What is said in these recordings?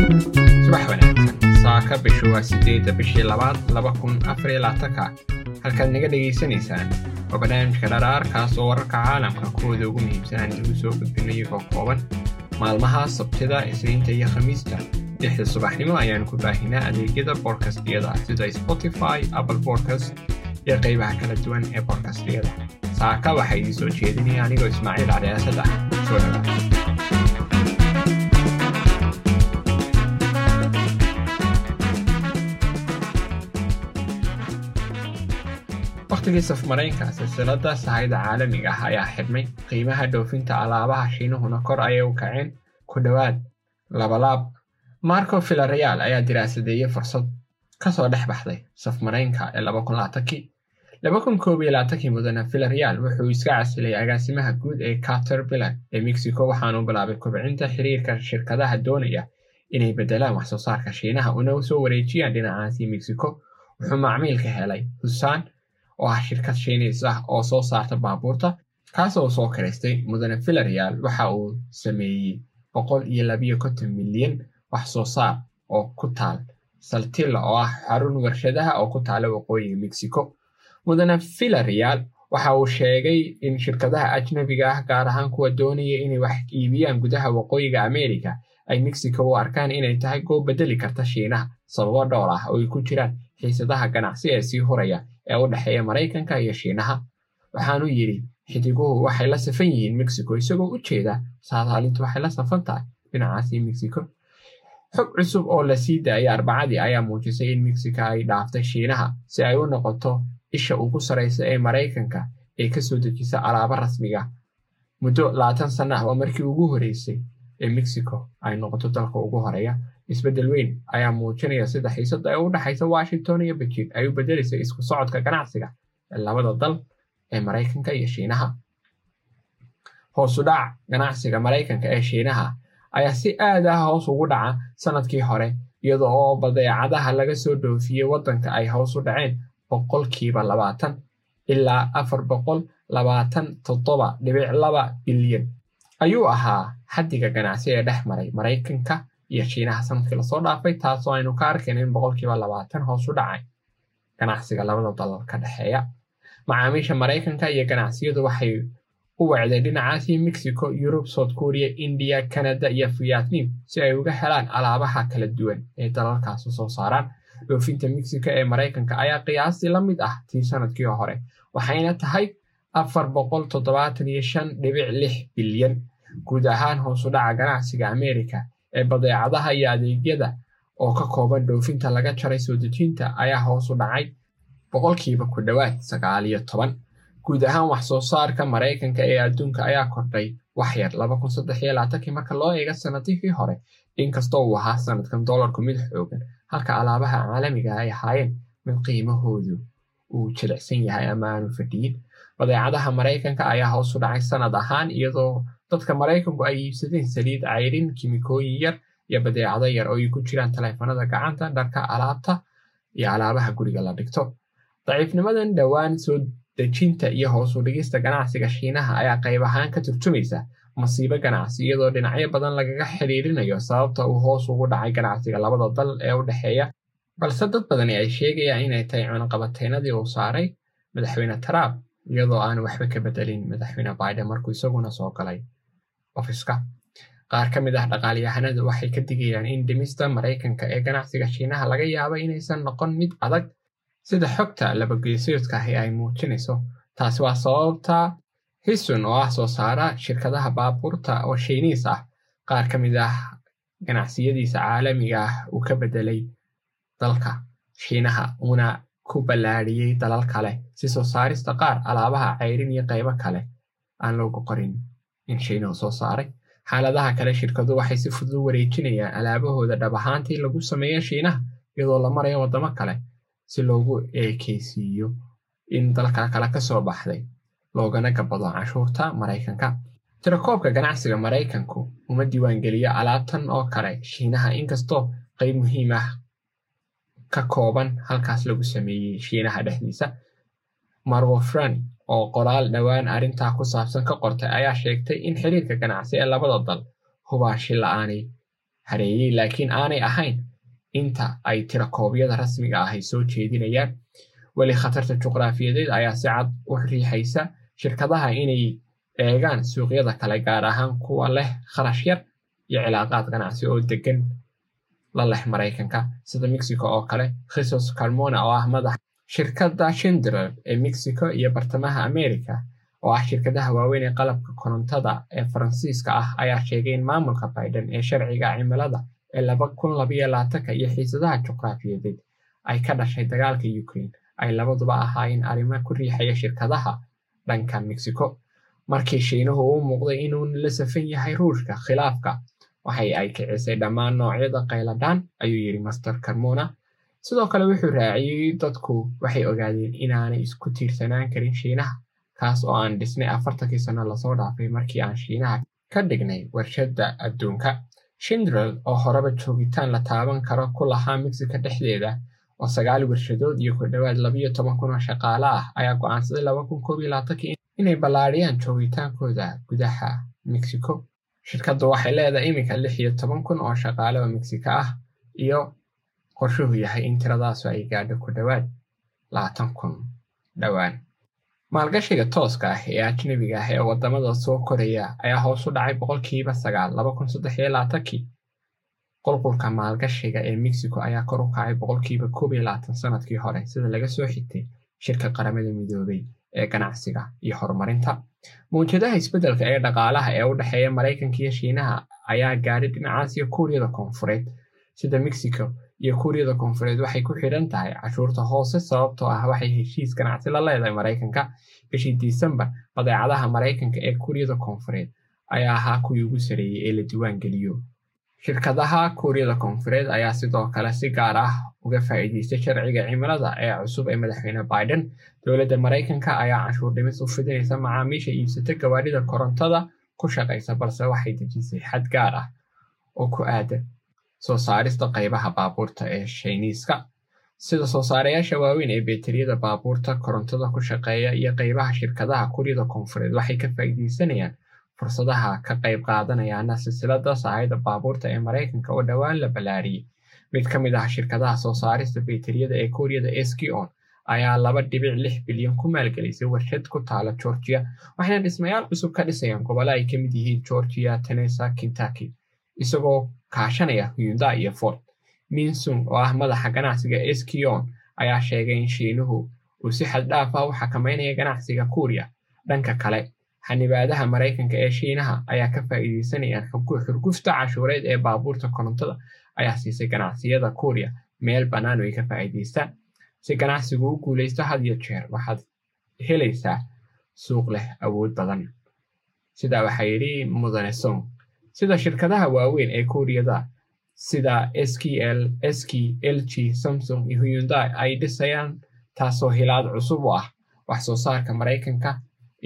subax wanaagsan saaka bishu waa sideedda bishii labaad laba kun afariyo labaatanka. Halkaad naga dhegaysanaysaan waa barnaamijka dharaarkaas oo wararka caalamka kuwooda ugu muhiimsanaan idigu soo gudbina iyagoo kooban maalmaha sabtida isniinta iyo khamiista. Lixda subaxnimo ayaanu ku baahinaa adeegyada boodkastyada sida spotify apple bodcast iyo qaybaha kala duwan ee boodkastyada saaka waxaa idiin soo jeedinaya anigoo ismaaciil caliyaasad ah. Soo dhawaad wakhtigii safmaraynka silsilada sahayda caalamiga ah ayaa xidhmay qiimaha dhoofinta alaabaha shiinuhuna kor ayay u kaceen ku dhowaad labalaab marco villareal ayaa diraasadeeyey fursad ka soo dhex baxday safmaraynka ee kii mudana villareal wuxuu iska casilay agaasimaha guud ee caterpillar ee mexico waxaanu bilaabay kobcinta xiriirka shirkadaha doonaya inay bedelaan waxsoo saarka shiinaha una soo wareejiyaan dhinacaasi mexico. Wuxuu macmiilka helay husaan oo ah shirkad shiiniis ah oo soo saarta baabuurta kaasoo soo karaystay mudane villareal waxa uu sameeyey boqol iyo labiyo konton milyan wax soo saar oo ku taal saltilla oo ah xarun warshadaha oo ku taala waqooyiga mexico. Mudane villareal waxa uu sheegay in shirkadaha ajnabiga ah gaar ahaan kuwa doonaya inay wax iibiyaan gudaha waqooyiga america ay mexico u arkaan inay tahay goob bedeli karta shiinaha sababo dhowr ah oo ay ku jiraan xiisadaha ganacsi ee sii huraya ee u dhexeeya maraykanka iyo shiinaha. Waxaanu yidhi xidiguhu waxay la safan yihiin mexico isagoo u jeeda saadaalintu waxay la safan tahay dhinacaasi mexico. Xog cusub oo la sii daayay arbacadii ayaa muujisay in mexico ay dhaaftay shiinaha si ay u noqoto isha ugu saraysa ee maraykanka ee ka soo dejisa alaabo rasmiga. Muddo labaatan sana ah oo markii ugu horeysay ee mexico ay noqoto dalka ugu horreeya isbeddel weyn ayaa muujinaya sida xiisada ee u dhexaysa washington iyo beijing. Ay u bedelaysay isku socodka ganacsiga ee labada dal ee maraykanka iyo shiinaha. Hoosudhac ganacsiga maraykanka ee shiinaha ayaa si aad ah hoos ugu dhaca sannadkii hore iyadoo oo badeecadaha laga soo dhoofiyey waddanka ay hoos u dhaceen boqolkiiba labaatan ilaa afar boqol labaatan toddoba dhibic laba bilyan. Ayuu ahaa xaddiga ganacsi ee dhex maray maraykanka iyo shiinaha sannadkii la soo dhaafay taasoo aynu ka arkayn in boqolkiiba labaatan hoos u dhacay ganacsiga labada dalal ka dhexeeya macaamiisha maraykanka iyo ganacsiyadu waxay u wacday dhinacaasi mexico yurub south korea indiya canada iyo vietnam si ay uga helaan alaabaha kala duwan ee dalalkaasi soo saaraan dhoofinta mexico ee maraykanka ayaa qiyaastii la mid ah tii sannadkii hore waxayna tahay afar boqol toddobaatan iyo shan dhibic lix bilyan guud ahaan hoosu dhaca ganacsiga america ee badeecadaha iyo adeegyada oo ka kooban dhoofinta laga jaray soo dejinta ayaa hoos u dhacay boqolkiiba ku dhowaad sagaal iyo toban. Guud ahaan wax soo saarka maraykanka ee adduunka ayaa kordhay waxyar kii marka loo eega sanadihii hore. Inkastoo uu ahaa sanadkan dollarku mid xoogan halka alaabaha caalamiga ay ahaayeen mid qiimahoodu uu jilicsan yahay ama aanu fadhiyin. Badeecadaha maraykanka ayaa hoos u dhacay sanad ahaan iyadoo dadka maraykanku ay iibsadeen saliid cayrin kimikooyin yar iyo badeecado yar oo ay ku jiraan taleefanada gacanta dharka alaabta iyo alaabaha guriga la dhigto. Daciifnimadan dhowaan soo dejinta iyo hoos u dhigista ganacsiga shiinaha ayaa qayb ahaan ka turjumaysa masiibo ganacsi iyadoo dhinacyo badan lagaga xiriirinayo sababta uu hoos ugu dhacay ganacsiga labada dal ee u dhexeeya. Balse dad badani ay sheegayaan inay tahay cunaqabateynadii uu saaray madaxweyne trump iyadoo aan waxba ka bedelin madaxweyne biden markuu isaguna soo galay ofiska qaar ka mid ah dhaqaalyahanadu waxay ka digayaan in dhimista maraykanka ee ganacsiga shiinaha laga yaabo inaysan noqon mid adag. Sida xogta labageesoodka ahi ay muujinayso taasi waa sababta hisun oo ah soo saara shirkadaha baabuurta oo shiiniis ah. Qaar ka mid ah ganacsiyadiisa caalamiga ah uu ka bedelay dalka shiinaha uuna ku ballaadhiyey dalal kale si soo saarista qaar alaabaha cayrin iyo qaybo kale aan loogu qorin in shiinuhu soo saaray. Xaaladaha kale shirkadu waxay si fudud u wareejinayaan alaabahooda dhab ahaantii lagu sameeyo shiinaha iyadoo la marayo waddamo kale si loogu eekeysiiyo in dalka kale ka soo baxday loogana gabado cashuurta maraykanka. Tirakoobka ganacsiga maraykanku uma diiwaangeliyo alaabtan oo kale. Shiinaha inkastoo qayb muhiim ah ka kooban halkaas lagu sameeyey shiinaha dhexdiisa marwo frani oo qoraal dhowaan arrintaa ku saabsan ka qortay ayaa sheegtay in xiriirka ganacsi ee labada dal hubaashi la'aanay hareeyey laakiin aanay ahayn inta ay tirakoobyada rasmiga ah ay soo jeedinayaan. Weli khatarta juqraafiyadeed ayaa si cad u riixaysa shirkadaha inay eegaan suuqyada kale gaar ahaan kuwa leh kharash yar iyo cilaaqaad ganacsi oo degan la leh maraykanka sida mexico oo kale khisos carmona oo ah madax shirkadda shindler ee mexico iyo bartamaha america oo ah shirkadaha waaweyn ee qalabka korontada ee faransiiska ah ayaa sheegay in maamulka biden ee sharciga cimilada ee laba kun labayo laatanka iyo xiisadaha juqraafiyadeed ay ka dhashay dagaalka ukraine ay labaduba ahaayeen arrimo ku riixaya shirkadaha dhanka mexico. Markii shiinuhu uu muuqday inuu la safan yahay ruushka khilaafka waxay ay kicisay dhammaan noocyada qayladhaan ayuu yidhi master carmona sidoo kale wuxuu raaciyey dadku waxay ogaadeen inaanay isku tiirsanaan karin shiinaha kaas oo aan dhisnay afartankii sano la soo dhaafay markii aan shiinaha ka dhignay warshadda adduunka. Shindrel oo horeba joogitaan la taaban karo ku lahaa mexico dhexdeeda oo sagaal warshadood iyo ku dhowaad labayo toban kun oo shaqaale ah ayaa go'aansaday laba kun koob inay ballaadhiyaan joogitaankooda gudaha mexico. Shirkaddu waxay leedahay iminka lix iyo toban kun oo shaqaale oo mexico ah iyo qorshuhu yahay in tiradaasu ay gaadho ku dhowaad labaatan kun dhowaan maalgashiga tooska ah ee ajnebiga ah ee waddamada soo koraya ayaa hoos u dhacay boqolkiiba sagaal laba kun saddex iyo labaatankii. Qulqulka maalgashiga ee mexico ayaa kor u kacay boqolkiiba koob iyo labaatan sannadkii hore sida laga soo xigtay shirka qaramada midoobay ee ganacsiga iyo horumarinta. Mawjadaha isbeddelka ee dhaqaalaha ee u dhexeeya maraykanka iyo shiinaha ayaa gaadhay dhinacaasiyo kuuriyada koonfureed sida mexico iyo kuuriyada koonfureed waxay ku xidhan tahay cashuurta hoose sababtoo ah waxay heshiis ganacsi la leedahay maraykanka bishii disembar badeecadaha maraykanka ee kuuriyada koonfureed ayaa ahaa kuwii ugu sareeyey ee la diiwaan geliyo. Shirkadaha kuuriyada koonfureed ayaa sidoo kale si gaar ah uga faa'iidaystay sharciga cimilada ee cusub ee madaxweyne biden. Dowladda maraykanka ayaa canshuur dhimis u fidinaysa macaamiisha iibsata gawaadhida korontada ku shaqaysa balse waxay dejisay xad gaar ah oo ku aadan soo saarista qaybaha baabuurta ee shayniiska sida soo saarayaasha waaweyn ee beeteriyada baabuurta korontada ku shaqeeya iyo qaybaha shirkadaha kuryada koonfureed waxay ka faa'iidaysanayaan fursadaha ka qayb qaadanayaana silsilada sahayda baabuurta ee maraykanka oo dhowaan la ballaariyey. Mid ka mid ah shirkadaha soo saarista beeteriyada ee kuuriyada eskion ayaa laba dhibic lix bilyan ku maalgelisay warshad ku taala georgia waxayna dhismayaal cusub ka dhisayaan gobollo ay ka mid yihiin georgia tenesa kentucky isagoo kaashanaya hyunda iyo ford. Minsung oo ah madaxa ganacsiga eskion ayaa sheegay in shiinuhu uu si xad dhaaf ah u xakameynaya ganacsiga kuuriya dhanka kale. Xanibaadaha maraykanka ee shiinaha ayaa ka faa'iidaysanayaan xurgufta cashuureed ee baabuurta korontada ayaa siisay ganacsiyada kuuriya meel bannaan oo ay ka faa'iidaystaan. Si ganacsigu u guulaysto had iyo jeer waxaad helaysaa suuq leh awood badan. Sidaa waxaa yidhi mudane song sida shirkadaha waaweyn ee kuuriyada sida skl sk lg samsung iyo hyundai ay dhisayaan taasoo hilaad cusub u ah wax soo saarka maraykanka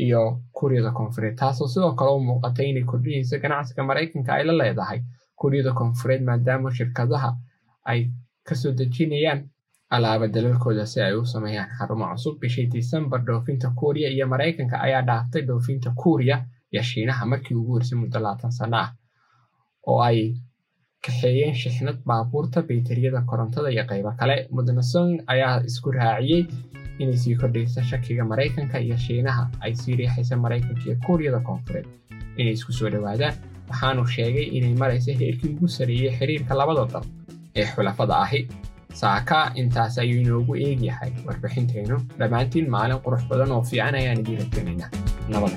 iyo kuuriyada koonfureed taasoo sidoo kale u muuqatay inay kordhinayso ganacsiga maraykanka ay la leedahay kuuriyada koonfureed maadaama shirkadaha ay ka soo dejinayaan alaaba dalalkooda si ay u sameeyaan xarumo cusub bishii disembar dhoofinta kuuriya iyo maraykanka ayaa dhaaftay dhoofinta kuuriya iyo shiinaha markii ugu horsay muddo labaatan sano ah oo ay kaxeeyeen shixnad baabuurta bayteriyada korontada iyo qaybo kale. Mudnasong ayaa isku raaciyey inay sii kordhaysa shakiga maraykanka iyo shiinaha ay sii riixaysa maraykanka iyo kuuriyada koonfureed inay isku soo dhowaadaan waxaanu sheegay inay maraysa heerkii ugu sareeyey xiriirka labada dal ee xulafada ahi. Saaka intaas ayuu inoogu eegyahay warbixinteennu dhammaantiin maalin qurux badan oo fiican ayaan idiin rajanaynaa nabada